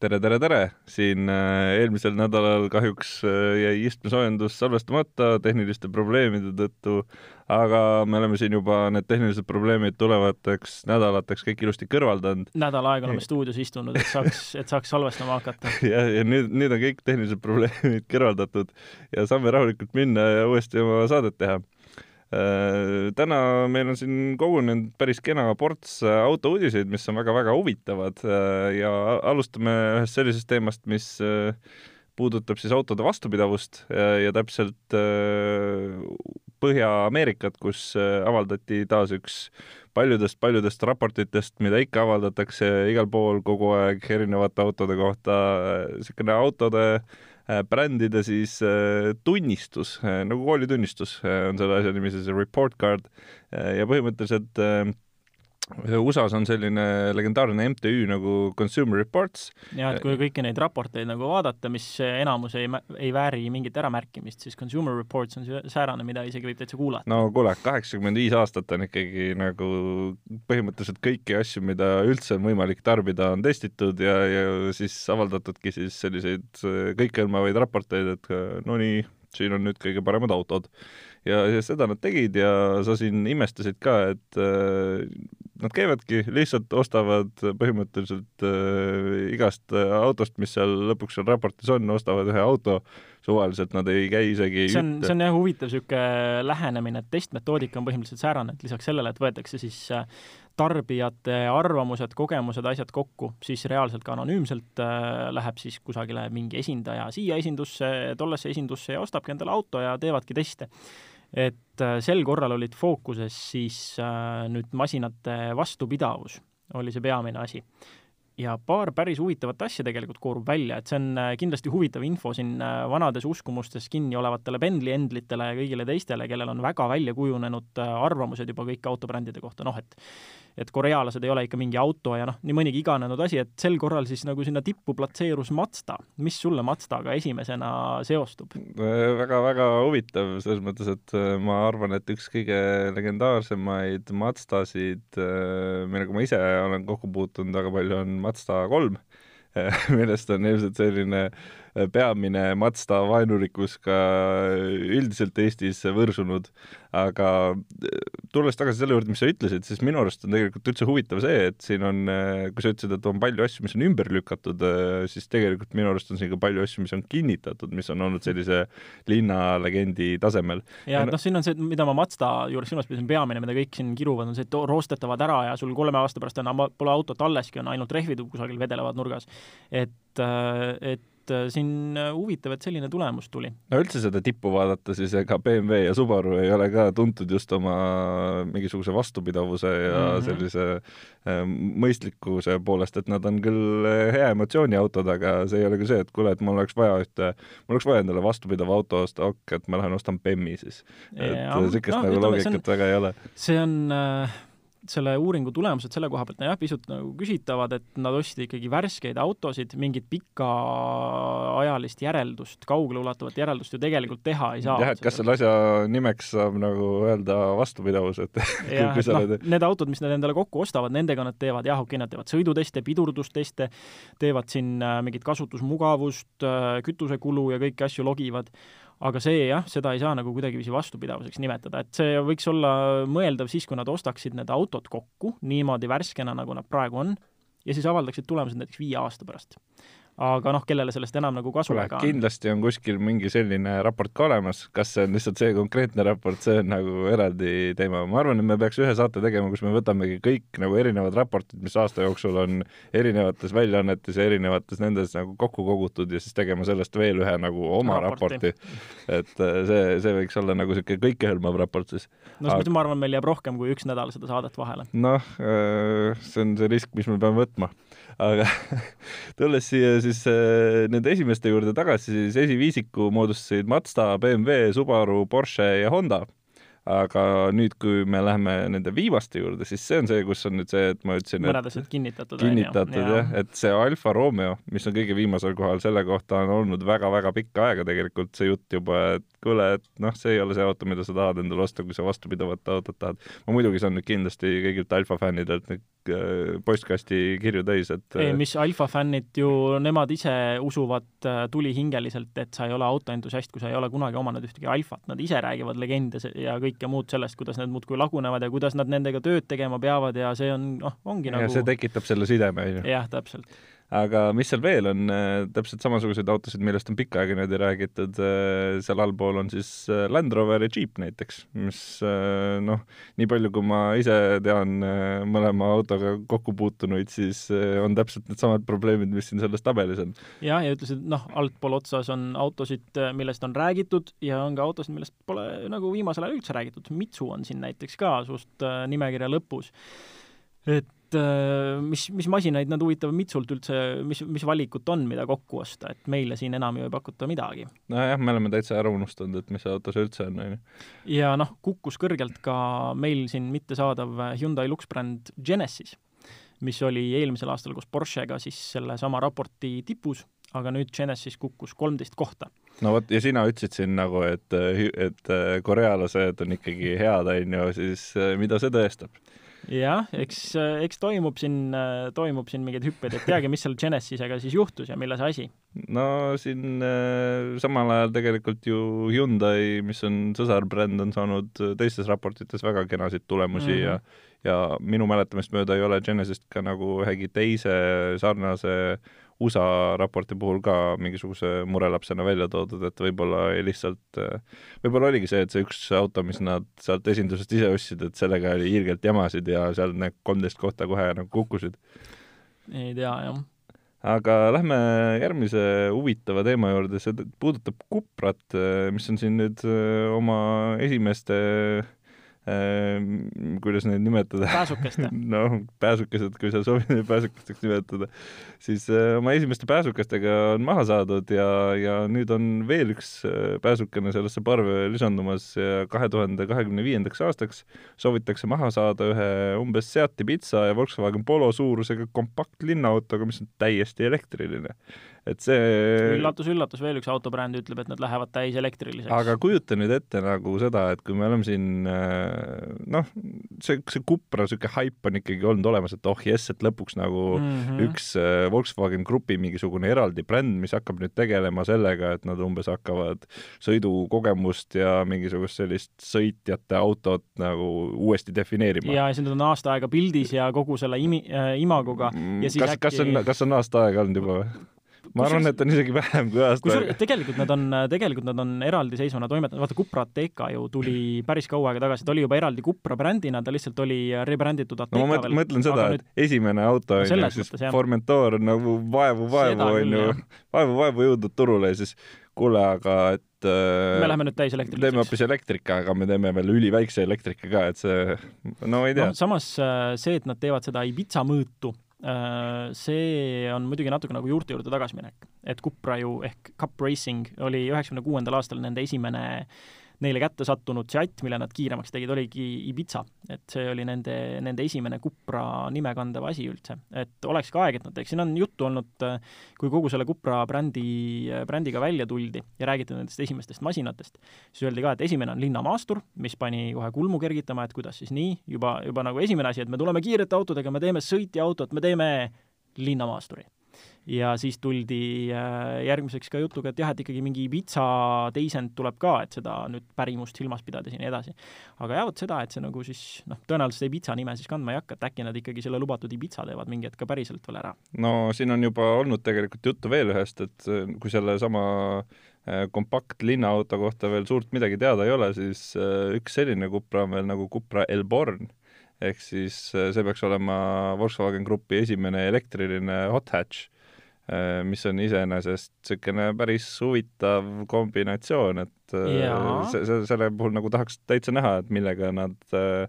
tere, tere, tere! siin äh, eelmisel nädalal kahjuks äh, jäi istmesoojendus salvestamata tehniliste probleemide tõttu, aga me oleme siin juba need tehnilised probleemid tulevateks nädalateks kõik ilusti kõrvaldanud. nädal aega oleme stuudios istunud, et saaks, et saaks salvestama hakata. ja, ja nüüd, nüüd on kõik tehnilised probleemid kõrvaldatud ja saame rahulikult minna ja uuesti oma saadet teha täna meil on siin kogunenud päris kena ports äh, autouudiseid, mis on väga-väga huvitavad äh, ja alustame ühest sellisest teemast, mis puudutab siis autode vastupidavust ja, täpselt Põhja-Ameerikat, kus avaldati taas üks paljudest-paljudest raportitest, mida ikka avaldatakse igal pool kogu aeg erinevate autode kohta, niisugune autode äh, Äh, brändida siis äh, tunnistus, äh, nagu koolitunnistus on selle asja nimi, siis report card ja põhimõtteliselt USA-s on selline legendaarne MTÜ nagu Consumer Reports. ja et kui kõiki neid raporteid nagu vaadata, mis enamus ei, ei vääri mingit äramärkimist, siis Consumer Reports on säärane, mida isegi võib täitsa kuulata. no kuule, kaheksakümmend viis aastat on ikkagi nagu põhimõtteliselt kõiki asju, mida üldse on võimalik tarbida, on testitud ja, ja siis avaldatudki siis selliseid kõikehõlmavaid raporteid, et no nii, siin on nüüd kõige paremad autod ja, ja seda nad tegid ja sa siin imestasid ka, et äh, nad käivadki, lihtsalt ostavad põhimõtteliselt äh, igast äh, autost, mis seal lõpuks seal raportis on, ostavad ühe auto, suvaliselt nad ei käi isegi see on, see on jah huvitav niisugune lähenemine, et testmetoodika on põhimõtteliselt säärane, et lisaks sellele, et võetakse siis äh, tarbijate arvamused, kogemused, asjad kokku, siis reaalselt ka anonüümselt äh, läheb siis kusagile mingi esindaja siia esindusse, tollesse esindusse ja ostabki endale auto ja teevadki teste et äh, sel korral olid fookuses siis äh, nüüd masinate vastupidavus, oli see peamine asi. ja paar päris huvitavat asja tegelikult koorub välja, et see on äh, kindlasti huvitav info siin vanades uskumustes kinni olevatele Bentley endlitele ja kõigile teistele, kellel on väga välja kujunenud arvamused juba kõik autobrändide kohta, noh et et korealased ei ole ikka mingi auto ja noh, nii mõnigi iganenud asi, et sel korral siis nagu sinna tippu platseerus Mazda. mis sulle Mazdaga esimesena seostub väga,? väga-väga huvitav, selles mõttes, et äh, ma arvan, et üks kõige legendaarsemaid Mazdasid, äh, millega ma ise olen kokku puutunud väga palju, on Mazda kolm millest on ilmselt selline peamine Mazda vaenulikkus ka üldiselt Eestis võrsunud, aga tulles tagasi selle juurde, mis sa ütlesid, siis minu arust on tegelikult üldse huvitav see, et siin on, kui sa ütlesid, et on palju asju, mis on ümber lükatud, siis tegelikult minu arust on siin ka palju asju, mis on kinnitatud, mis on olnud sellise linnalegendi tasemel. ja noh, siin on see, mida ma Mazda juures silmas pidasin, peamine, mida kõik siin kiruvad, on see, et roostetavad ära ja sul kolme aasta pärast enam pole autot alleski, on ainult rehvid kusagil vedelevad nurgas. et, et et äh, siin äh, huvitav, et selline tulemus tuli. no üldse seda tippu vaadata, siis ega BMW ja Subaru ei ole ka tuntud just oma mingisuguse vastupidavuse ja mm -hmm. sellise äh, mõistlikkuse poolest, et nad on küll hea emotsiooniautod, aga see ei ole ka see, et kuule, et mul oleks vaja ühte, mul oleks vaja endale vastupidav auto osta, ok, et ma lähen ostan BEM-i siis. et niisugust no, nagu loogikat väga ei ole. see on äh selle uuringu tulemused selle koha pealt on jah, pisut nagu küsitavad, et nad ostsid ikkagi värskeid autosid, mingit pikaajalist järeldust, kaugeleulatuvat järeldust ju tegelikult teha ei saa. jah, et kas selle asja nimeks saab nagu öelda vastupidavus, et jah, et noh, need autod, mis nad endale kokku ostavad, nendega nad teevad jah, okei okay,, nad teevad sõiduteste, pidurdusteste, teevad siin äh, mingit kasutusmugavust, äh, kütusekulu ja kõiki asju logivad, aga see jah, seda ei saa nagu kuidagiviisi vastupidavuseks nimetada, et see võiks olla mõeldav siis, kui nad ostaksid need autod kokku niimoodi värskena, nagu nad praegu on, ja siis avaldaksid tulemused näiteks viie aasta pärast aga noh, kellele sellest enam nagu kasu väga on. kindlasti on kuskil mingi selline raport ka olemas, kas see on lihtsalt see konkreetne raport, see on nagu eraldi teema. ma arvan, et me peaks ühe saate tegema, kus me võtamegi kõik nagu erinevad raportid, mis aasta jooksul on erinevates väljaannetes ja erinevates nendes nagu kokku kogutud ja siis tegema sellest veel ühe nagu oma raporti, raporti.. et äh, see, see võiks olla nagu niisugune kõikehõlmav raport siis. no mõttes ma arvan, meil jääb rohkem kui üks nädal seda saadet vahele. noh, äh, see on see risk, mis me peame võtma aga tulles siia siis äh, nende esimeste juurde tagasi, siis esiviisiku moodustasid Mazda, BMW, Subaru, Porsche ja Honda aga nüüd, kui me läheme nende viimaste juurde, siis see on see, kus on nüüd see, et ma ütlesin, mõned asjad kinnitatud. kinnitatud jah ja., et see Alfa Romeo, mis on kõige viimasel kohal, selle kohta on olnud väga-väga pikka aega tegelikult see jutt juba, et kuule, et noh, see ei ole see auto, mida sa tahad endale osta, kui sa vastupidavat autot tahad. ma muidugi saan nüüd kindlasti kõigilt Alfa fännidelt nüüd postkasti kirju täis, et ei, mis alfa fännid ju, nemad ise usuvad äh, tulihingeliselt, et sa ei ole autoentusiast, kui sa ei ole kunagi omanud ühtegi alfat, nad ise räägivad legende ja kõike muud sellest, kuidas need muudkui lagunevad ja kuidas nad nendega tööd tegema peavad ja see on, noh, ongi ja nagu see tekitab selle sideme, on ju. jah, täpselt aga mis seal veel on, äh, täpselt samasuguseid autosid, millest on pikka aega niimoodi räägitud, äh, seal allpool on siis äh, Land Rover ja Jeep näiteks, mis noh, nii palju, kui ma ise tean mõlema autoga kokku puutunuid, siis on täpselt needsamad probleemid, mis siin selles tabelis on. jah, ja ütlesid, noh, altpool otsas on autosid, millest on räägitud ja on ka autosid, millest pole nagu viimasel ajal üldse räägitud, Mitsu on siin näiteks ka suht nimekirja lõpus. et et äh, mis, mis masinaid nad huvitavad Mitsult üldse, mis, mis valikut on, mida kokku osta, et meile siin enam ju ei pakuta midagi. nojah, me oleme täitsa ära unustanud, et mis see auto see üldse on, on ju. ja noh, kukkus kõrgelt ka meil siin mittesaadav Hyundai luksbränd Genesis, mis oli eelmisel aastal koos Porschega siis sellesama raporti tipus, aga nüüd Genesis kukkus kolmteist kohta no vot, ja sina ütlesid siin nagu, et, et korealased on ikkagi head, on ju, siis mida see tõestab? Jah, eks, eks toimub siin, toimub siin mingeid hüppeid, et teagi, mis seal Genesisega siis juhtus ja milles asi? no siin äh, samal ajal tegelikult ju Hyundai, mis on sõsarbränd, on saanud teistes raportites väga kenasid tulemusi mm -hmm. ja ja minu mäletamist mööda ei ole Genesist ka nagu ühegi teise sarnase USA raporti puhul ka mingisuguse murelapsena välja toodud, et võib-olla lihtsalt, võib-olla oligi see, et see üks auto, mis nad sealt esindusest ise ostsid, et sellega oli hiirgelt jamasid ja seal need kolmteist kohta kohe nagu kukkusid. ei tea, jah aga lähme järgmise huvitava teema juurde, see puudutab Cuprat, mis on siin nüüd oma esimeste Ehm, kuidas neid nimetada? pääsukeste noh, pääsukesed, kui sa soovid neid pääsukesteks nimetada, siis äh, oma esimeste pääsukestega on maha saadud ja, ja nüüd on veel üks äh, pääsukene sellesse parve lisandumas ja kahe tuhande kahekümne viiendaks aastaks soovitakse maha saada ühe umbes Seati Pitsa ja Volkswagen Polo suurusega kompaktlinnaautoga, mis on täiesti elektriline et see üllatus-üllatus, veel üks autobränd ütleb, et nad lähevad täiselektriliseks. aga kujuta nüüd ette nagu seda, et kui me oleme siin äh, noh, see, see Cupra niisugune haip on ikkagi olnud olemas, et oh jess, et lõpuks nagu mm -hmm. üks äh, Volkswagen Grupi mingisugune eraldi bränd, mis hakkab nüüd tegelema sellega, et nad umbes hakkavad sõidukogemust ja mingisugust sellist sõitjate autot nagu uuesti defineerima. ja siis nad on aasta aega pildis ja kogu selle imi- äh,, imagoga ja siis kas, äkki kas on, kas on aasta aega olnud juba või? Ma arvan, et on isegi vähem kui aasta aega. tegelikult nad on, tegelikult nad on eraldiseisvana toimetanud, vaata Cupra Ateca ju tuli päris kaua aega tagasi, ta oli juba eraldi Cupra brändina, ta lihtsalt oli rebränditud Ateca no ma mõtlen, mõtlen seda, et nüüd... esimene auto on ju, siis Formentor nagu vaevu-vaevu on ju, vaevu-vaevu jõudnud turule ja siis kuule, aga et me läheme nüüd täiselektriliseks. teeme hoopis elektrika, aga me teeme veel üliväikse elektrika ka, et see, no ei tea no,. samas äh, see, et nad teevad seda Ibiza mõõtu Äh, see on muidugi natuke nagu juurte juurde tagasiminek, et Cupra ju ehk Cup Racing oli üheksakümne kuuendal aastal nende esimene neile kätte sattunud seatt, mille nad kiiremaks tegid, oligi Ibiza. et see oli nende, nende esimene Cupra nime kandev asi üldse. et oleks ka aeg, et nad teeks, siin on juttu olnud, kui kogu selle Cupra brändi, brändiga välja tuldi ja räägiti nendest esimestest masinatest, siis öeldi ka, et esimene on linnamaastur, mis pani kohe kulmu kergitama, et kuidas siis nii, juba, juba nagu esimene asi, et me tuleme kiirete autodega, me teeme sõitjaautot, me teeme linnamaasturi ja siis tuldi äh, järgmiseks ka jutuga, et jah, et ikkagi mingi Ibiza teisend tuleb ka, et seda nüüd pärimust silmas pidades ja nii edasi. aga jah, vot seda, et see nagu siis noh, tõenäoliselt Ibiza nime siis kandma ei hakka, et äkki nad ikkagi selle lubatud Ibiza teevad mingi hetk ka päriselt veel ära. no siin on juba olnud tegelikult juttu veel ühest, et äh, kui sellesama äh, kompaktlinnaauto kohta veel suurt midagi teada ei ole, siis üks selline Cupra on veel nagu Cupra Elborn ehk siis see peaks olema Volkswagen Grupi esimene elektriline hot hatch mis on iseenesest niisugune päris huvitav kombinatsioon, et äh, see, see, selle puhul nagu tahaks täitsa näha, et millega nad äh,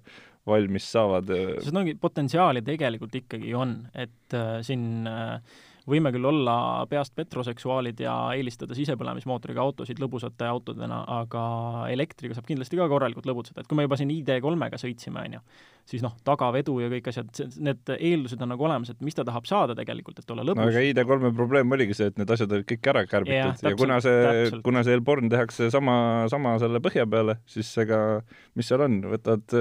valmis saavad. sest ongi, potentsiaali tegelikult ikkagi on, et äh, siin äh, võime küll olla peast petroseksuaalid ja eelistada sisepõlemismootoriga autosid lõbusate autodena, aga elektriga saab kindlasti ka korralikult lõbutseda, et kui me juba siin ID3-ga sõitsime, on ju, siis noh, tagavedu ja kõik asjad, need eeldused on nagu olemas, et mis ta tahab saada tegelikult, et olla lõbus. no aga ID3-e probleem oligi see, et need asjad olid kõik ära kärbitud ja, täpselt, ja kuna see, kuna see Elborn tehakse sama, sama selle põhja peale, siis ega mis seal on, võtad,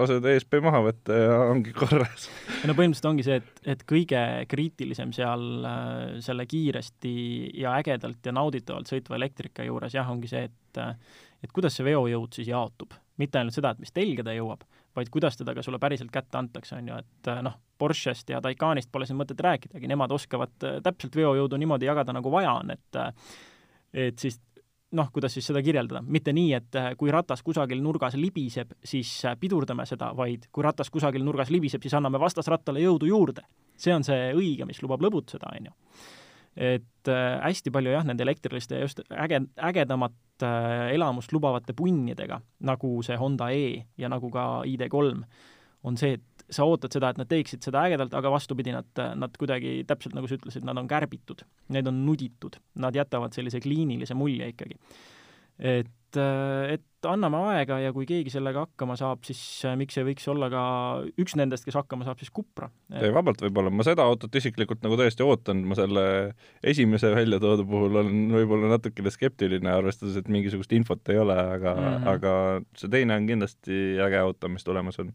lased ESP maha võtta ja ongi korras. no põhimõtteliselt ongi see, et, et kõige kriitilisem seal äh, selle kiiresti ja ägedalt ja nauditavalt sõitva elektrika juures jah, ongi see, et et kuidas see veojõud siis jaotub. mitte ainult seda, et mis telge ta jõuab, vaid kuidas teda ka sulle päriselt kätte antakse, on ju, et noh, Porschest ja Taycanist pole siin mõtet rääkidagi, nemad oskavad äh, täpselt veojõudu niimoodi jagada, nagu vaja on, et et siis noh, kuidas siis seda kirjeldada, mitte nii, et kui ratas kusagil nurgas libiseb, siis pidurdame seda, vaid kui ratas kusagil nurgas libiseb, siis anname vastasrattale jõudu juurde. see on see õige, mis lubab lõbutseda, on ju. Et äh, hästi palju jah, nende elektriliste just äge, ägedamat äh, elamust lubavate punnidega, nagu see Honda E ja nagu ka ID3, on see, et sa ootad seda, et nad teeksid seda ägedalt, aga vastupidi, nad, nad kuidagi täpselt nagu sa ütlesid, nad on kärbitud, need on nuditud, nad jätavad sellise kliinilise mulje ikkagi. et, et anname aega ja kui keegi sellega hakkama saab, siis miks ei võiks olla ka üks nendest, kes hakkama saab, siis Cupra vabalt võib-olla, ma seda autot isiklikult nagu tõesti ootan, ma selle esimese välja toodu puhul olen võib-olla natukene skeptiline, arvestades, et mingisugust infot ei ole, aga mm, -hmm. aga see teine on kindlasti äge auto, mis tulemas on.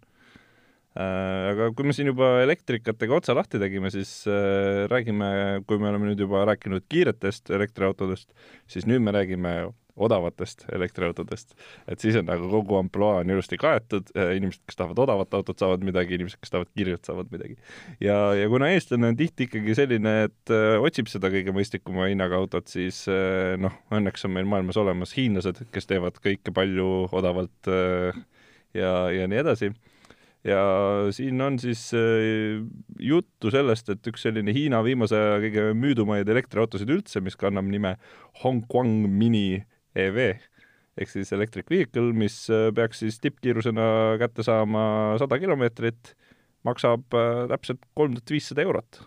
Äh, aga kui me siin juba elektrikatega otsa lahti tegime, siis äh, räägime, kui me oleme nüüd juba rääkinud kiiretest elektriautodest, siis nüüd me räägime odavatest elektriautodest. et siis on nagu kogu ampluaa on ilusti kaetud, äh, inimesed, kes tahavad odavat autot, saavad midagi, inimesed, kes tahavad kiiret, saavad midagi. ja, ja kuna eestlane on tihti ikkagi selline, et öö, otsib seda kõige mõistlikuma hinnaga autot, siis öö, noh, õnneks on meil maailmas olemas hiinlased, kes teevad kõike palju odavalt öö, ja, ja nii edasi ja siin on siis juttu sellest, et üks selline Hiina viimase aja kõige müüdumaid elektriautosid üldse, mis kannab nime Hongguang Mini EV ehk siis electric vehicle, mis äh, peaks siis tippkiirusena kätte saama sada kilomeetrit, maksab äh, täpselt kolm tuhat viissada eurot.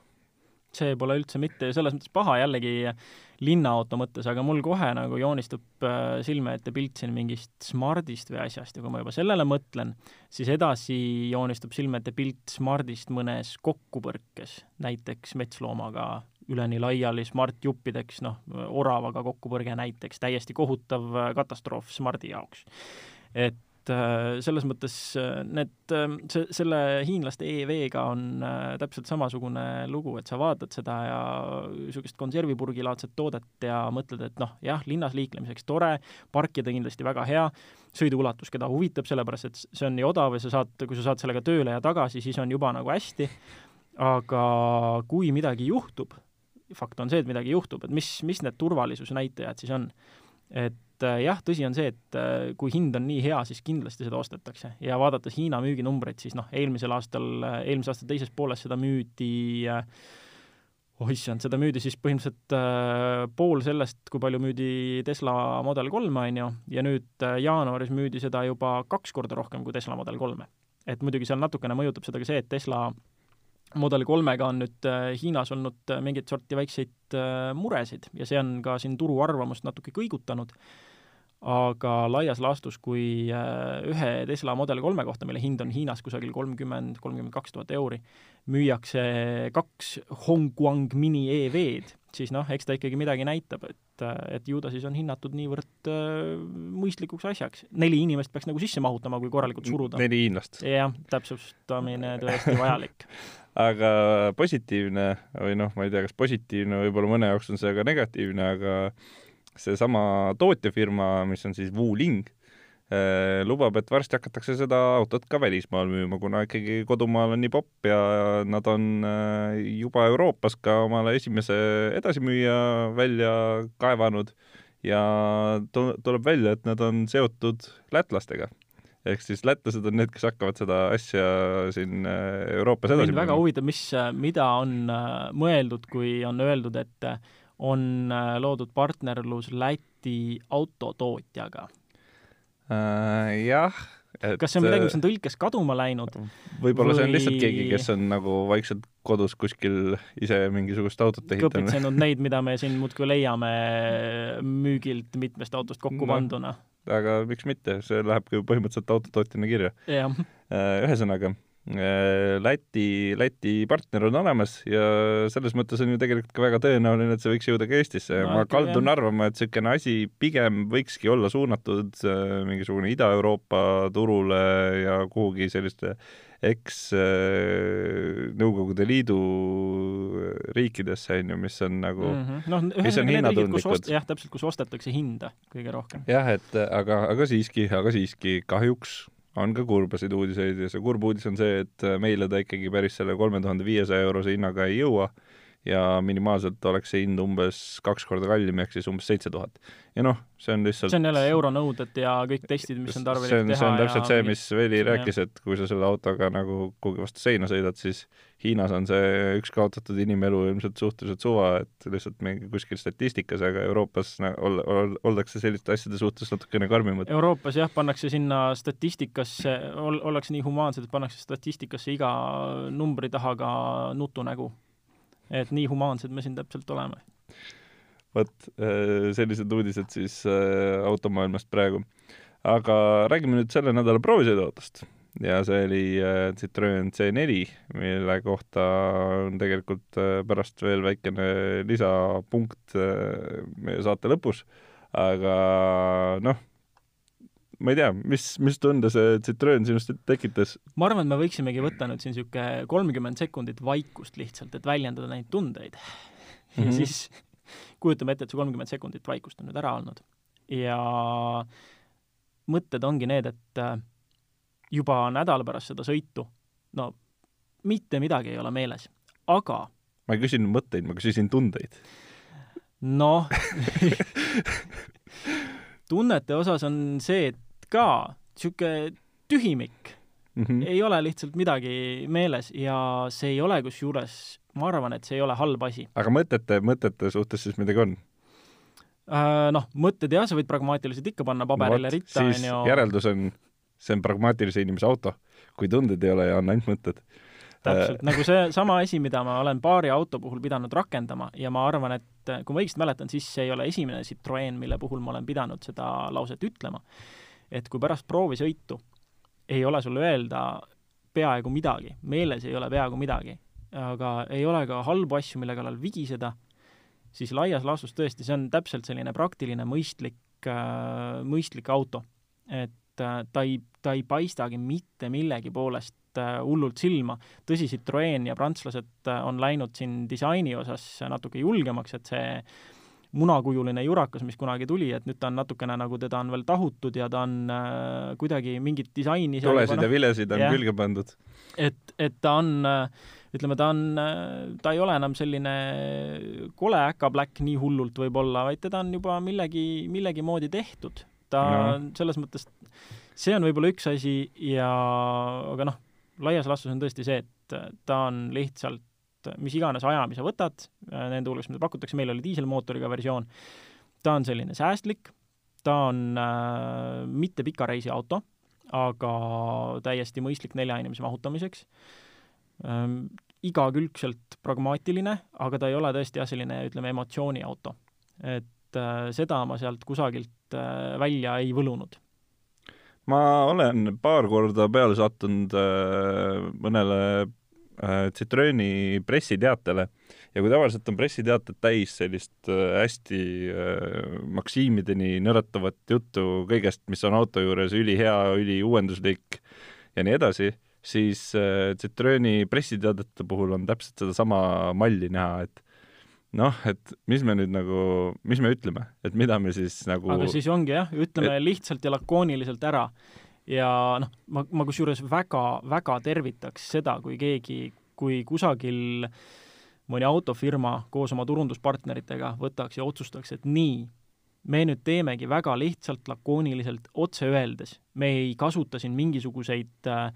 See pole üldse mitte selles mõttes paha jällegi linnaauto mõttes, aga mul kohe nagu joonistub äh, silme ette pilt siin mingist Smardist või asjast ja kui ma juba sellele mõtlen, siis edasi joonistub silme ette pilt Smardist mõnes kokkupõrkes, näiteks metsloomaga üleni laiali Smart-juppideks, noh, oravaga kokkupõrge näiteks, täiesti kohutav katastroof Smardi jaoks. et äh, selles mõttes äh, need, äh, see, selle hiinlaste EV-ga on täpselt samasugune lugu, et sa vaatad seda ja niisugust konservipurgilaadset toodet ja mõtled, et noh, jah, linnas liiklemiseks tore, parkida kindlasti väga hea, sõiduulatus, keda huvitab, sellepärast et see on nii odav ja sa saad, kui sa saad sellega tööle ja tagasi, siis on juba nagu hästi, aga kui midagi juhtub, fakt on see, et midagi juhtub, et mis, mis need turvalisusnäitajad siis on? et äh, jah, tõsi on see, et äh, kui hind on nii hea, siis kindlasti seda ostetakse ja vaadates Hiina müüginumbreid, siis noh, eelmisel aastal, äh, eelmise aasta teises pooles seda müüdi oh issand, seda müüdi siis põhimõtteliselt äh, pool sellest, kui palju müüdi Tesla Model kolme, on ju, ja nüüd äh, jaanuaris müüdi seda juba kaks korda rohkem kui Tesla Model kolme. et muidugi seal natukene mõjutab seda ka see, et Tesla Model kolmega on nüüd äh, Hiinas olnud mingit sorti väikseid äh, muresid ja see on ka siin turu arvamust natuke kõigutanud aga laias laastus, kui äh, ühe Tesla Model kolme kohta, mille hind on Hiinas kusagil kolmkümmend, kolmkümmend kaks tuhat euri, müüakse kaks Hongguang mini EV-d, siis noh, eks ta ikkagi midagi näitab, et, et ju ta siis on hinnatud niivõrd äh, mõistlikuks asjaks. neli inimest peaks nagu sisse mahutama, kui korralikult suruda. neli hiinlast. jah, täpsustamine tõesti vajalik aga positiivne või noh, ma ei tea, kas positiivne, võib-olla mõne jaoks on see ka negatiivne, aga seesama tootjafirma, mis on siis Wuling, eh, lubab, et varsti hakatakse seda autot ka välismaal müüma, kuna ikkagi kodumaal on nii popp ja nad on eh, juba Euroopas ka omale esimese edasimüüja välja kaevanud. Ja tuleb välja, et nad on seotud lätlastega ehk siis lätlased on need, kes hakkavad seda asja siin eh, Euroopas edasi mind väga huvitab, mis, mida on mõeldud, kui on öeldud, et on äh, loodud partnerlus Läti autotootjaga äh,. jah, kas see on midagi, mis on tõlkes kaduma läinud? võib-olla või... see on lihtsalt keegi, kes on nagu vaikselt kodus kuskil ise mingisugust autot ehitanud. kõpitsenud neid, mida me siin muudkui leiame müügilt mitmest autost kokku no, panduna. aga miks mitte, see läheb ju põhimõtteliselt autotootjana kirja. Äh, ühesõnaga Äh, Läti, Läti partner on olemas ja selles mõttes on ju tegelikult ka väga tõenäoline, et see võiks jõuda ka Eestisse no,. ma kaldun jah. arvama, et niisugune asi pigem võikski olla suunatud äh, mingisugune Ida-Euroopa turule ja kuhugi selliste eks äh, Nõukogude Liidu riikidesse, on ju, mis on nagu mm, -hmm. need riigid, kus ost-, jah, täpselt, kus ostetakse hinda kõige rohkem. jah, et aga, aga siiski, aga siiski kahjuks on ka kurbasid uudiseid ja see kurb uudis on see, et meile ta ikkagi päris selle kolme tuhande viiesaja eurose hinnaga ei jõua ja minimaalselt oleks see hind umbes kaks korda kallim, ehk siis umbes seitse tuhat. ja noh, see on lihtsalt see on jälle euronõuded ja kõik testid, mis on tarvilik teha see on täpselt see, mis Veli rääkis, et kui sa selle autoga nagu kuhugi vastu seina sõidad, siis Hiinas on see üks kaotatud inimelu ilmselt suhteliselt suva, et lihtsalt mingi kuskil statistikas, aga Euroopas ol-, ol-, oldakse selliste asjade suhtes natukene karmimad. Euroopas jah, pannakse sinna statistikasse, ol-, ollakse nii humaansed, et pannakse statistikasse iga numbri taha ka nutunägu et nii humaansed me siin täpselt oleme. vot, äh, sellised uudised siis äh, automaailmast praegu. aga räägime nüüd selle nädala proovisõiduautost ja see oli äh, Citroen C4, mille kohta on tegelikult pärast veel väikene lisapunkt meie saate lõpus, aga noh ma ei tea, mis, mis tunde see Citroen sinust tekitas? ma arvan, et me võiksimegi võtta nüüd siin niisugune kolmkümmend sekundit vaikust lihtsalt, et väljendada neid tundeid mm. -hmm. ja siis kujutame ette, et see kolmkümmend sekundit vaikust on nüüd ära olnud. ja mõtted ongi need, et äh, juba nädal pärast seda sõitu, no mitte midagi ei ole meeles, aga ma ei küsinud mõtteid, ma küsisin tundeid. noh tunnete osas on see, et ka niisugune tühimik mm. -hmm. ei ole lihtsalt midagi meeles ja see ei ole kusjuures, ma arvan, et see ei ole halb asi. aga mõtete, mõtete suhtes siis midagi on? Äh, noh, mõtted jah, sa võid pragmaatiliselt ikka panna paberile no, ritta, on ju. järeldus on, see on pragmaatilise inimese auto. kui tunded ei ole ja on ainult mõtted täpselt, äh. nagu see sama asi, mida ma olen paari auto puhul pidanud rakendama ja ma arvan, et kui ma õigesti mäletan, siis see ei ole esimene Citroen, mille puhul ma olen pidanud seda lauset ütlema et kui pärast proovisõitu ei ole sul öelda peaaegu midagi, meeles ei ole peaaegu midagi, aga ei ole ka halbu asju, mille kallal vigiseda, siis laias laastus tõesti, see on täpselt selline praktiline, mõistlik äh,, mõistlik auto. et äh, ta ei, ta ei paistagi mitte millegi poolest äh, hullult silma. tõsi, Citroen ja prantslased on läinud siin disaini osas natuke julgemaks, et see munakujuline jurakas, mis kunagi tuli, et nüüd ta on natukene nagu, teda on veel tahutud ja ta on äh, kuidagi mingit disaini tulesid ja vilesid on yeah. külge pandud. et, et ta on äh, ütleme, ta on, äh, ta ei ole enam selline kole äkapläkk nii hullult võib-olla, vaid teda on juba millegi, millegi moodi tehtud. ta no. selles mõttes, see on võib-olla üks asi ja aga noh, laias laastus on tõesti see, et ta on lihtsalt et mis iganes aja, mis sa võtad, äh, nende hulgas, mida pakutakse, meil oli diiselmootoriga versioon, ta on selline säästlik, ta on äh, mitte pika reisi auto, aga täiesti mõistlik nelja inimese mahutamiseks ähm,, igakülgselt pragmaatiline, aga ta ei ole tõesti jah, selline ütleme, emotsiooniauto. et äh, seda ma sealt kusagilt äh, välja ei võlunud ma olen paar korda peale sattunud äh, mõnele Äh, Citroeni pressiteatele. Ja kui tavaliselt on pressiteated täis sellist äh, hästi äh, maksiimideni nõratavat juttu kõigest, mis on auto juures ülihea, üliuuenduslik ja nii edasi, siis Citroeni pressiteadete puhul on täpselt sedasama malli näha, et noh, et mis me nüüd nagu, mis me ütleme, et mida me siis nagu aga siis ongi jah, ütleme et... lihtsalt ja lakooniliselt ära ja noh, ma, ma kusjuures väga, väga tervitaks seda, kui keegi, kui kusagil mõni autofirma koos oma turunduspartneritega võtaks ja otsustaks, et nii, me nüüd teemegi väga lihtsalt, lakooniliselt, otse öeldes, me ei kasuta siin mingisuguseid äh,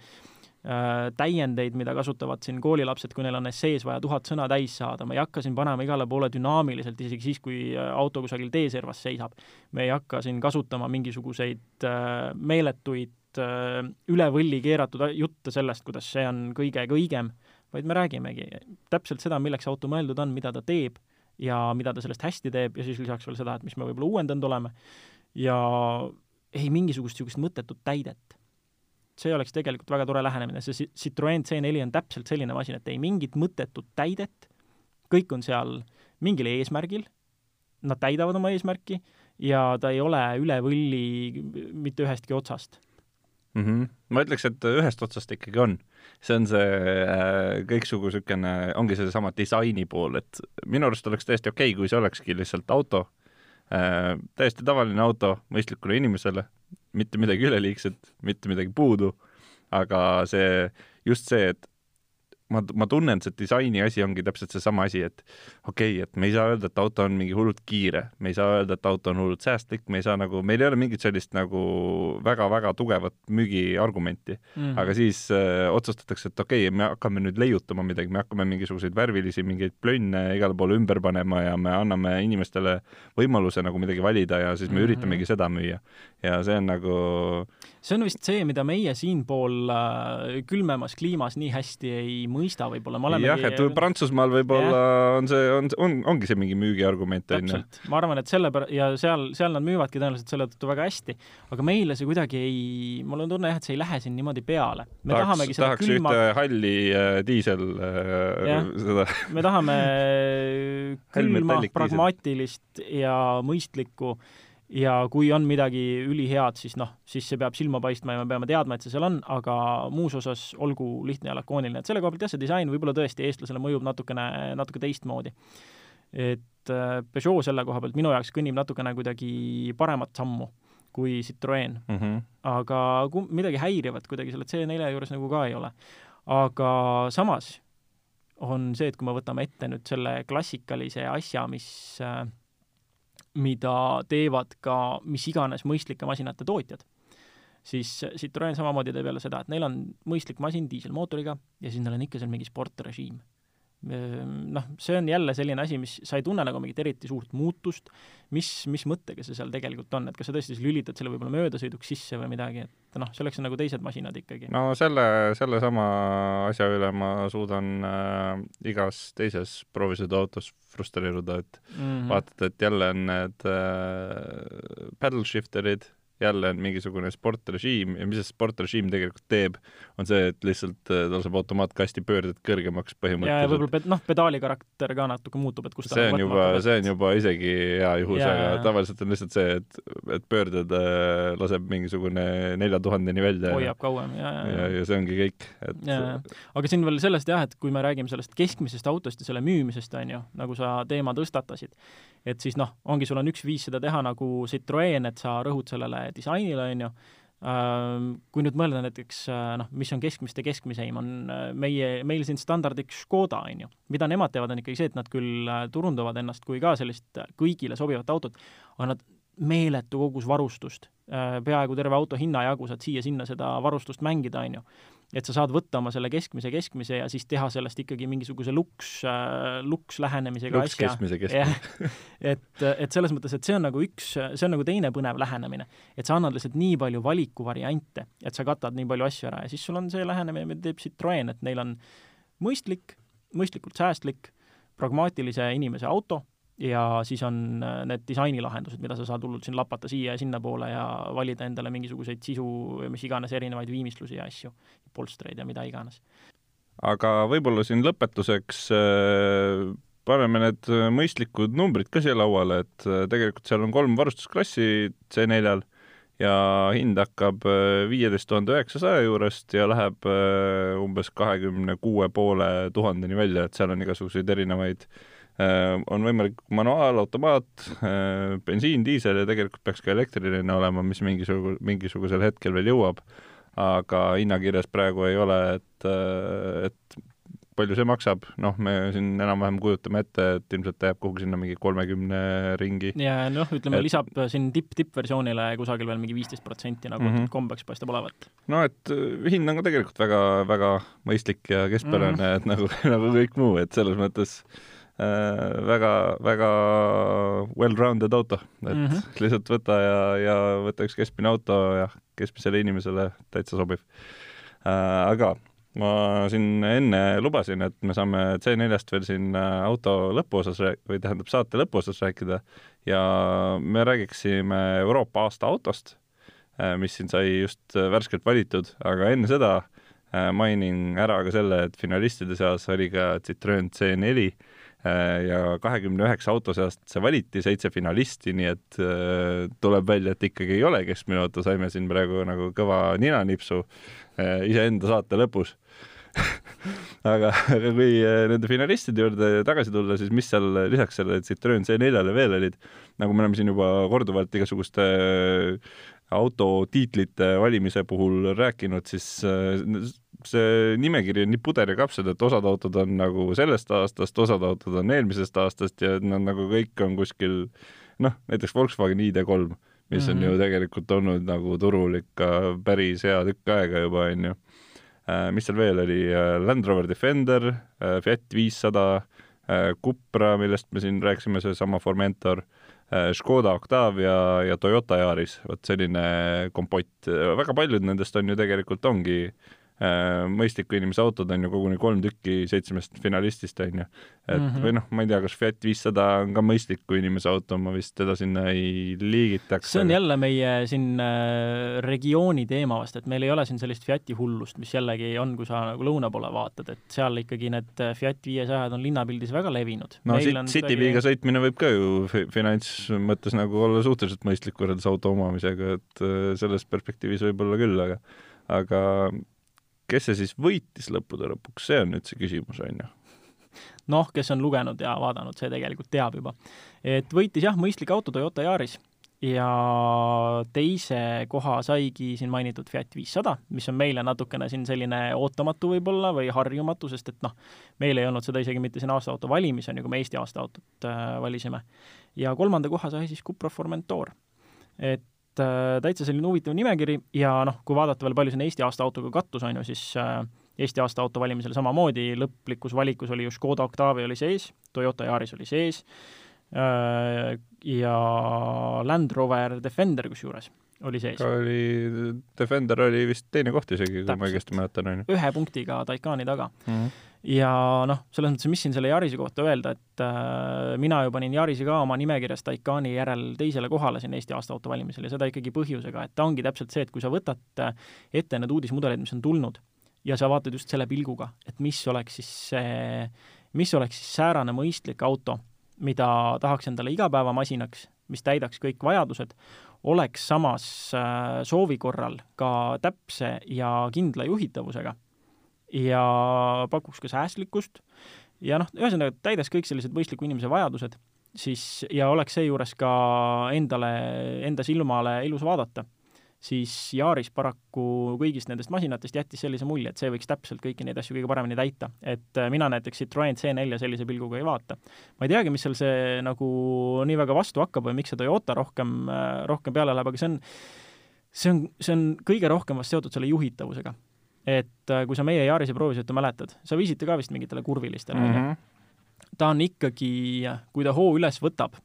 täiendeid, mida kasutavad siin koolilapsed, kui neil on essees vaja tuhat sõna täis saada, me ei hakka siin panema igale poole dünaamiliselt, isegi siis, kui äh, auto kusagil teeservas seisab. me ei hakka siin kasutama mingisuguseid äh, meeletuid üle võlli keeratud jutte sellest, kuidas see on kõige kõigem, vaid me räägimegi täpselt seda, milleks auto mõeldud on, mida ta teeb ja mida ta sellest hästi teeb ja siis lisaks veel seda, et mis me võib-olla uuendanud oleme. Ja ei mingisugust niisugust mõttetut täidet see oleks tegelikult väga tore lähenemine, see Citroen C4 on täpselt selline masin, et ei mingit mõttetut täidet, kõik on seal mingil eesmärgil, nad täidavad oma eesmärki ja ta ei ole üle võlli mitte ühestki otsast mm. -hmm. ma ütleks, et ühest otsast ikkagi on. see on see äh, kõiksugu niisugune, ongi seesama disaini pool, et minu arust oleks täiesti okei okay,, kui see olekski lihtsalt auto äh,, täiesti tavaline auto mõistlikule inimesele, mitte midagi üleliigset, mitte midagi puudu, aga see, just see, et ma, ma tunnen, see disaini asi ongi täpselt seesama asi, et okei okay,, et me ei saa öelda, et auto on mingi hullult kiire, me ei saa öelda, et auto on hullult säästlik, me ei saa nagu, meil ei ole mingit sellist nagu väga-väga tugevat müügiargumenti mm. aga siis äh, otsustatakse, et okei okay,, me hakkame nüüd leiutama midagi, me hakkame mingisuguseid värvilisi mingeid plönne igale poole ümber panema ja me anname inimestele võimaluse nagu midagi valida ja siis me mm -hmm. üritamegi seda müüa. ja see on nagu see on vist see, mida meie siinpool äh, külmemas kliimas nii hästi ei mõista võib-olla, me oleme jah, et Prantsusmaal võib-olla on see, on, on, ongi see mingi müügiargument, on ju. ma arvan, et selle pär- ja seal, seal nad müüvadki tõenäoliselt selle tõttu väga hästi, aga meile see kuidagi ei, mul on tunne jah, et see ei lähe siin niimoodi peale. me tahaks, tahamegi seda tahaks külma... ühte halli äh, diisel äh, seda me tahame külma, pragmaatilist ja mõistlikku äh, ja kui on midagi ülihead, siis noh, siis see peab silma paistma ja me peame teadma, et see seal on, aga muus osas olgu lihtne ja lakooniline, et selle koha pealt jah, see disain võib-olla tõesti eestlasele mõjub natukene, natuke teistmoodi. et äh, Peugeot selle koha pealt minu jaoks kõnnib natukene kuidagi paremat sammu kui Citroen mm. -hmm. aga kum-, midagi häirivat kuidagi selle C4 juures nagu ka ei ole. aga samas on see, et kui me võtame ette nüüd selle klassikalise asja, mis äh, mida teevad ka mis iganes mõistlike masinate tootjad, siis Citroen samamoodi teeb jälle seda, et neil on mõistlik masin diiselmootoriga ja siis neil on ikka seal mingi sportrežiim noh, see on jälle selline asi, mis, sa ei tunne nagu mingit eriti suurt muutust, mis, mis mõttega see seal tegelikult on, et kas sa tõesti siis lülitad selle võib-olla möödasõiduks sisse või midagi, et noh, selleks on nagu teised masinad ikkagi. no selle, sellesama asja üle ma suudan äh, igas teises proovisõiduautos frustreeruda, et mm -hmm. vaatad, et jälle on need äh, paddle shifter'id jälle on mingisugune sportrežiim ja mis see sportrežiim tegelikult teeb, on see, et lihtsalt äh, tal saab automaatkasti pöörded kõrgemaks põhimõtteliselt. ja võib-olla noh, pedaali karakter ka natuke muutub, et kus see on juba, see on juba isegi hea juhus, aga tavaliselt on lihtsalt see, et, et pöörded äh, laseb mingisugune nelja tuhandeni välja. hoiab kauem, ja, ja, ja, ja see ongi kõik, et ja, ja. aga siin veel sellest jah, et kui me räägime sellest keskmisest autost ja selle müümisest, on ju, nagu sa teema tõstatasid, et siis noh, ongi, sul on üks viis seda teha nagu Citroen, et sa rõhud sellele disainile, on ju, ähm, kui nüüd mõelda näiteks äh, noh, mis on keskmiste keskmiseim, on äh, meie, meil siin standardiks Škoda, on ju. mida nemad teevad, on ikkagi see, et nad küll äh, turundavad ennast kui ka sellist kõigile sobivat autot, aga nad meeletu kogus varustust, peaaegu terve auto hinnajagu saad siia-sinna seda varustust mängida, on ju et sa saad võtta oma selle keskmise keskmise ja siis teha sellest ikkagi mingisuguse luks äh,, luks lähenemisega luks asja. keskmise keskmise. et, et selles mõttes, et see on nagu üks, see on nagu teine põnev lähenemine. et sa annad lihtsalt nii palju valikuvariante, et sa katad nii palju asju ära ja siis sul on see lähenemine, mida teeb Citroen, et neil on mõistlik, mõistlikult säästlik, pragmaatilise inimese auto ja siis on äh, need disainilahendused, mida sa saad hullult siin lapata siia ja sinnapoole ja valida endale mingisuguseid sisu, mis iganes erinevaid viimistlusi ja asju, polstreid ja mida iganes. aga võib-olla siin lõpetuseks äh, paneme need mõistlikud numbrid ka siia lauale, et äh, tegelikult seal on kolm varustusklassi C4-l ja hind hakkab viieteist tuhande üheksasaja juurest ja läheb umbes kahekümne kuue poole tuhandeni välja, et seal on igasuguseid erinevaid Äh, on võimalik manuaal, automaat, äh, bensiin, diisel ja tegelikult peaks ka elektriline olema, mis mingisugu-, mingisugusel hetkel veel jõuab, aga hinnakirjas praegu ei ole, et, äh, et palju see maksab, noh, me siin enam-vähem kujutame ette, et ilmselt ta jääb kuhugi sinna mingi kolmekümne ringi. ja noh, ütleme et... lisab siin tipp, tippversioonile kusagil veel mingi viisteist protsenti, nagu mm -hmm. kombeks paistab olevat. no et äh, hind on ka tegelikult väga, väga mõistlik ja keskpärane mm, -hmm. et nagu, nagu kõik muu, et selles mõttes äh, väga, väga well-rounded auto, et mm -hmm. lihtsalt võta ja, ja võta üks keskmine auto ja keskmisele inimesele täitsa sobiv äh,. aga ma siin enne lubasin, et me saame C4-st veel siin äh, auto lõpuosas või tähendab, saate lõpuosas rääkida ja me räägiksime Euroopa aasta autost, äh, mis siin sai just äh, värskelt valitud, aga enne seda mainin ära ka selle, et finalistide seas oli ka Citroen C4 ja kahekümne üheksa auto seast see valiti, seitse finalisti, nii et tuleb välja, et ikkagi ei ole keskmine auto, saime siin praegu nagu kõva ninanipsu iseenda saate lõpus. Aga, aga kui äh, nende finalistide juurde tagasi tulla, siis mis seal lisaks sellele Citroen C4-le veel olid, nagu me oleme siin juba korduvalt igasuguste äh, autotiitlite valimise puhul rääkinud, siis äh, see nimekiri on nii puder ja kapsad, et osad autod on nagu sellest aastast, osad autod on eelmisest aastast ja nad nagu kõik on kuskil noh, näiteks Volkswagen ID3, mis mm -hmm. on ju mhm. tegelikult olnud nagu turul ikka päris hea tükk aega juba, onju Äh, mis seal veel oli, äh, Land Rover Defender, äh, Fiat viissada, Cupra, millest me siin rääkisime, seesama Formentor, Škoda Octavia ja Toyota Yaris, vot selline kompott, väga paljud nendest on ju tegelikult ongi äh, Äh, mõistliku inimese autod on ju koguni kolm tükki seitsmest finalistist, on ju. et mm -hmm. või noh, ma ei tea, kas Fiat viissada on ka mõistliku inimese auto, ma vist teda sinna ei liigitaks. see on jälle meie siin äh, regiooni teema vast, et meil ei ole siin sellist Fiati hullust, mis jällegi on, kui sa nagu lõuna poole vaatad, et seal ikkagi need äh, Fiat viiesajad on linnapildis väga levinud. no Citybiga kuidagi... sõitmine võib ka ju finants mõttes nagu olla suhteliselt mõistlik võrreldes auto omamisega, et selles perspektiivis võib-olla küll, aga aga kes see siis võitis lõppude lõpuks, see on nüüd see küsimus, on ju? noh, kes on lugenud ja vaadanud, see tegelikult teab juba. et võitis jah, mõistlik auto Toyota Yaris ja teise koha saigi siin mainitud Fiat viissada, mis on meile natukene siin selline ootamatu võib-olla või harjumatu, sest et noh, meil ei olnud seda isegi mitte siin aastaauto valimisel, kui me Eesti aastaautot äh, valisime. ja kolmanda koha sai siis Cupra Formentor. et et äh, täitsa selline huvitav nimekiri ja noh, kui vaadata veel, palju siin Eesti aasta autoga kattus, on ju, siis äh, Eesti aasta auto valimisel samamoodi lõplikus valikus oli ju Škoda Octavia oli sees, Toyota Yaris oli sees äh, ja Land Rover Defender kusjuures oli sees. oli, Defender oli vist teine koht isegi, kui ma õigesti mäletan, on ju. ühe punktiga Taycani taga mm. -hmm ja noh, selles mõttes, mis siin selle Yarise kohta öelda, et äh, mina ju panin Yarise ka oma nimekirjas Taycani järel teisele kohale siin Eesti aasta auto valimisel ja seda ikkagi põhjusega, et ta ongi täpselt see, et kui sa võtad äh, ette need uudismudeleid, mis on tulnud, ja sa vaatad just selle pilguga, et mis oleks siis see, mis oleks siis säärane mõistlik auto, mida tahaks endale igapäevamasinaks, mis täidaks kõik vajadused, oleks samas äh, soovi korral ka täpse ja kindla juhitavusega. Ja pakuks ka säästlikkust. Ja noh, ühesõnaga täidaks kõik sellised mõistliku inimese vajadused, siis ja oleks seejuures ka endale, enda silmale ilus vaadata, siis Yaris paraku kõigist nendest masinatest jättis sellise mulje, et see võiks täpselt kõiki neid asju kõige paremini täita. et äh, mina näiteks Citroen C4 sellise pilguga ei vaata. ma ei teagi, mis seal see nagu nii väga vastu hakkab või miks see Toyota rohkem, äh, rohkem peale läheb, aga see on see on, see on kõige rohkem vast seotud selle juhitavusega et äh, kui sa meie Yarise proovisõitu mäletad, sa viisite ka vist mingitele kurvilistele, on ju. ta on ikkagi, kui ta hoo üles võtab,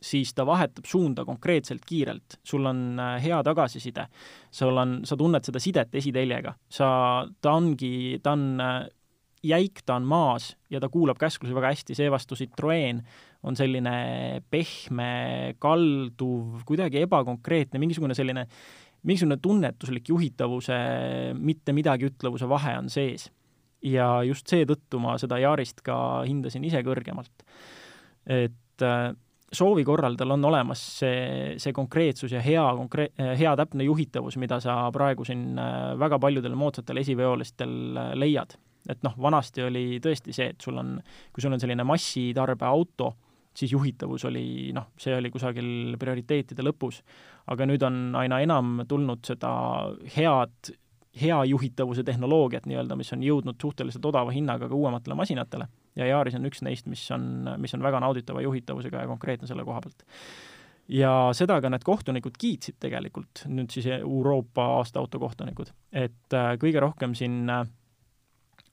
siis ta vahetab suunda konkreetselt kiirelt, sul on äh, hea tagasiside, sul on, sa tunned seda sidet esiteljega, sa, ta ongi, ta on äh, jäik, ta on maas ja ta kuulab käsklusi väga hästi, seevastu Citroen on selline pehme, kalduv, kuidagi ebakonkreetne, mingisugune selline mingisugune tunnetuslik juhitavuse, mitte midagi ütlevuse vahe on sees. ja just seetõttu ma seda Yarist ka hindasin ise kõrgemalt. et äh, soovi korral tal on olemas see, see konkreetsus ja hea konkreet-, hea täpne juhitavus, mida sa praegu siin äh, väga paljudel moodsatel esiveolistel äh, leiad. et noh, vanasti oli tõesti see, et sul on, kui sul on selline massitarbeauto, siis juhitavus oli noh, see oli kusagil prioriteetide lõpus. aga nüüd on aina enam tulnud seda head hea juhitavuse tehnoloogiat nii-öelda, mis on jõudnud suhteliselt odava hinnaga ka uuematele masinatele ja Yaris on üks neist, mis on, mis on väga nauditava juhitavusega ja konkreetne selle koha pealt. ja seda ka need kohtunikud kiitsid tegelikult, nüüd siis Euroopa aasta autokohtunikud, et äh, kõige rohkem siin äh,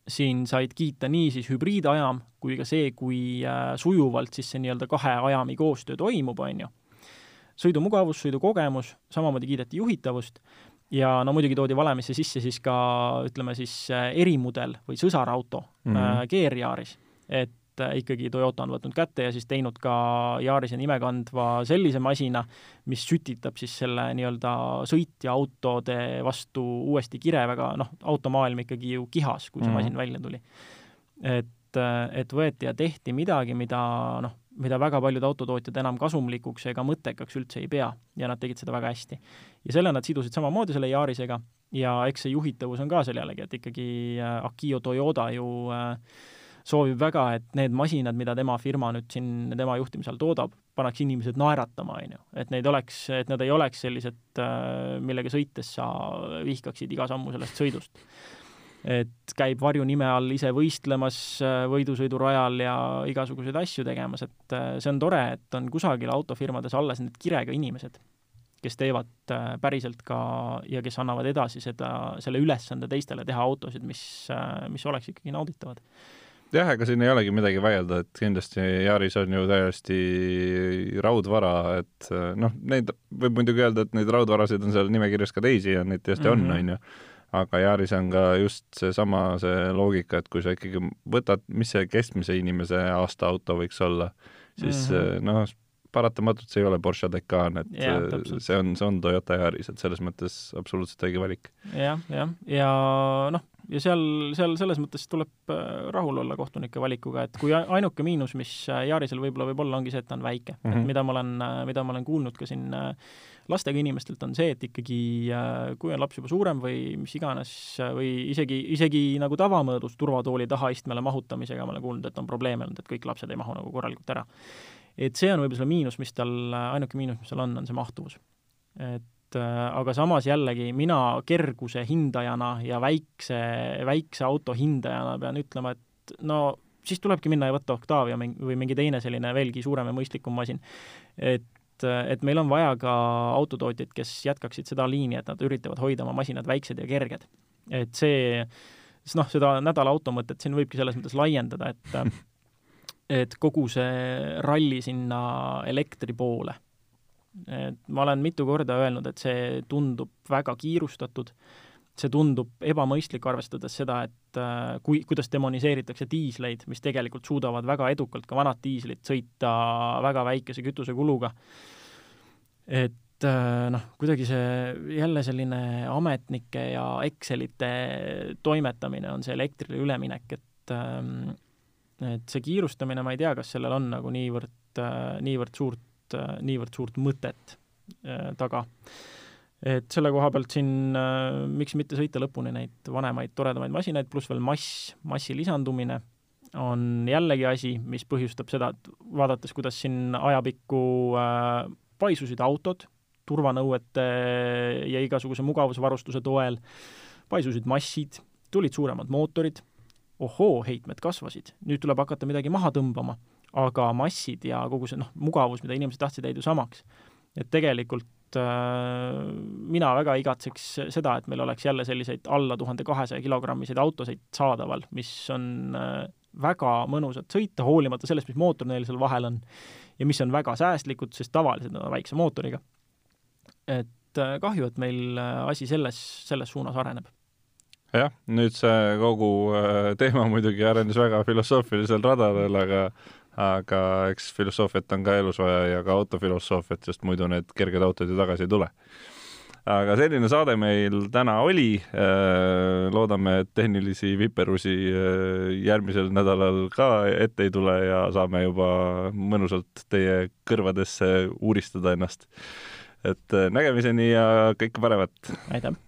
siin said kiita nii siis hübriidajam kui ka see, kui äh, sujuvalt siis see nii-öelda kahe ajami koostöö toimub, on ju. sõidumugavus, sõidukogemus, samamoodi kiideti juhitavust ja no muidugi toodi valemisse sisse siis ka ütleme siis erimudel või sõsarauto mm -hmm. äh, GR-Yaris, et äh, ikkagi Toyota on võtnud kätte ja siis teinud ka Yarise nime kandva sellise masina, mis sütitab siis selle nii-öelda sõitjaautode vastu uuesti kire väga, noh, automaailm ikkagi ju kihas, kui see mm -hmm. masin välja tuli. et, äh, et võeti ja tehti midagi, mida noh, mida väga paljud autotootjad enam kasumlikuks ega mõttekaks üldse ei pea ja nad tegid seda väga hästi. ja selle nad sidusid samamoodi selle Yarisega ja eks see juhitavus on ka seal jällegi, et ikkagi äh, Akio Toyoda ju äh, soovib väga, et need masinad, mida tema firma nüüd siin tema juhtimise all toodab, paneks inimesed naeratama, on ju. et neid oleks, et nad ei oleks sellised, äh, millega sõites sa vihkaksid iga sammu sellest sõidust et käib varjunime all ise võistlemas äh, võidusõidurajal ja igasuguseid asju tegemas, et äh, see on tore, et on kusagil autofirmades alles need kirega inimesed, kes teevad päriselt ka ja kes annavad edasi seda, selle ülesande teistele teha autosid, mis, mis oleks ikkagi nauditavad jah, ega siin ei olegi midagi vaielda, et kindlasti Yaris on ju täiesti raudvara, et noh, neid võib muidugi öelda, et neid raudvarasid on seal nimekirjas ka teisi ja neid tõesti mm -hmm. on, on ju aga Yaris on ka just seesama, see loogika, et kui sa ikkagi võtad, mis see keskmise inimese aastaauto võiks olla, siis mm -hmm. noh, paratamatult see ei ole Porsche Taycan, et ja, see on, see on Toyota Yaris, et selles mõttes absoluutselt õige valik ja,. jah, jah, ja noh, ja seal, seal selles mõttes tuleb äh, rahul olla kohtunike valikuga, et kui ainuke miinus, mis Yarisel võib-olla võib olla, ongi see, et ta on väike mm, -hmm. et mhm. mida ma olen, mida ma olen kuulnud ka siin äh, lastega inimestelt on see, et ikkagi äh, kui on laps juba suurem või mis iganes, äh, või isegi, isegi nagu tavamõõdus turvatooli taha istmele mahutamisega ma olen kuulnud, et on probleeme olnud, et kõik lapsed ei mahu nagu korralikult ära. Et see on võib-olla see miinus, mis tal, ainuke miinus, mis tal on, on see mahtuvus. et äh, aga samas jällegi mina kerguse hindajana ja väikse, väikse auto hindajana pean ütlema, et no siis tulebki minna ja võtta Octavia või mingi teine selline veelgi suurem ja mõistlikum masin. et et, et meil on vaja ka autotootjaid, kes jätkaksid seda liini, et nad üritavad hoida oma masinad väiksed ja kerged. et see, noh, seda nädala auto mõtet siin võibki selles mõttes laiendada, et et kogu see ralli sinna elektri poole. et ma olen mitu korda öelnud, et see tundub väga kiirustatud see tundub ebamõistlik, arvestades seda, et äh, kui, kuidas demoniseeritakse diisleid, mis tegelikult suudavad väga edukalt ka vanad diislid sõita väga väikese kütusekuluga. et äh, noh, kuidagi see jälle selline ametnike ja Excelite toimetamine on see elektrile üleminek, et ähm, et see kiirustamine, ma ei tea, kas sellel on nagu niivõrd, äh, niivõrd suurt, niivõrd suurt mõtet taga. Et selle koha pealt siin äh, miks mitte sõita lõpuni neid vanemaid toredamaid masinaid, pluss veel mass, massi lisandumine on jällegi asi, mis põhjustab seda, et vaadates, kuidas siin ajapikku äh, paisusid autod turvanõuete ja igasuguse mugavusvarustuse toel, paisusid massid, tulid suuremad mootorid, ohoo, heitmed kasvasid, nüüd tuleb hakata midagi maha tõmbama, aga massid ja kogu see noh, mugavus, mida inimesed tahtsid, jäid ju samaks. et tegelikult äh, mina väga igatseks seda, et meil oleks jälle selliseid alla tuhande kahesaja kilogrammiseid autosid saadaval, mis on äh, väga mõnusad sõita, hoolimata sellest, mis mootor neil seal vahel on ja mis on väga säästlikud, sest tavaliselt nad on väikse mootoriga. et äh, kahju, et meil äh, asi selles, selles suunas areneb jah, nüüd see kogu äh, teema muidugi arenes väga filosoofilisel radadel, aga aga eks filosoofiat on ka elus vaja ja ka autofilosoofiat, sest muidu need kerged autod ju tagasi ei tule. aga selline saade meil täna oli. Äh, loodame, et tehnilisi viperusi äh, järgmisel nädalal ka ette ei tule ja saame juba mõnusalt teie kõrvadesse uuristada ennast. et nägemiseni ja kõike paremat! aitäh!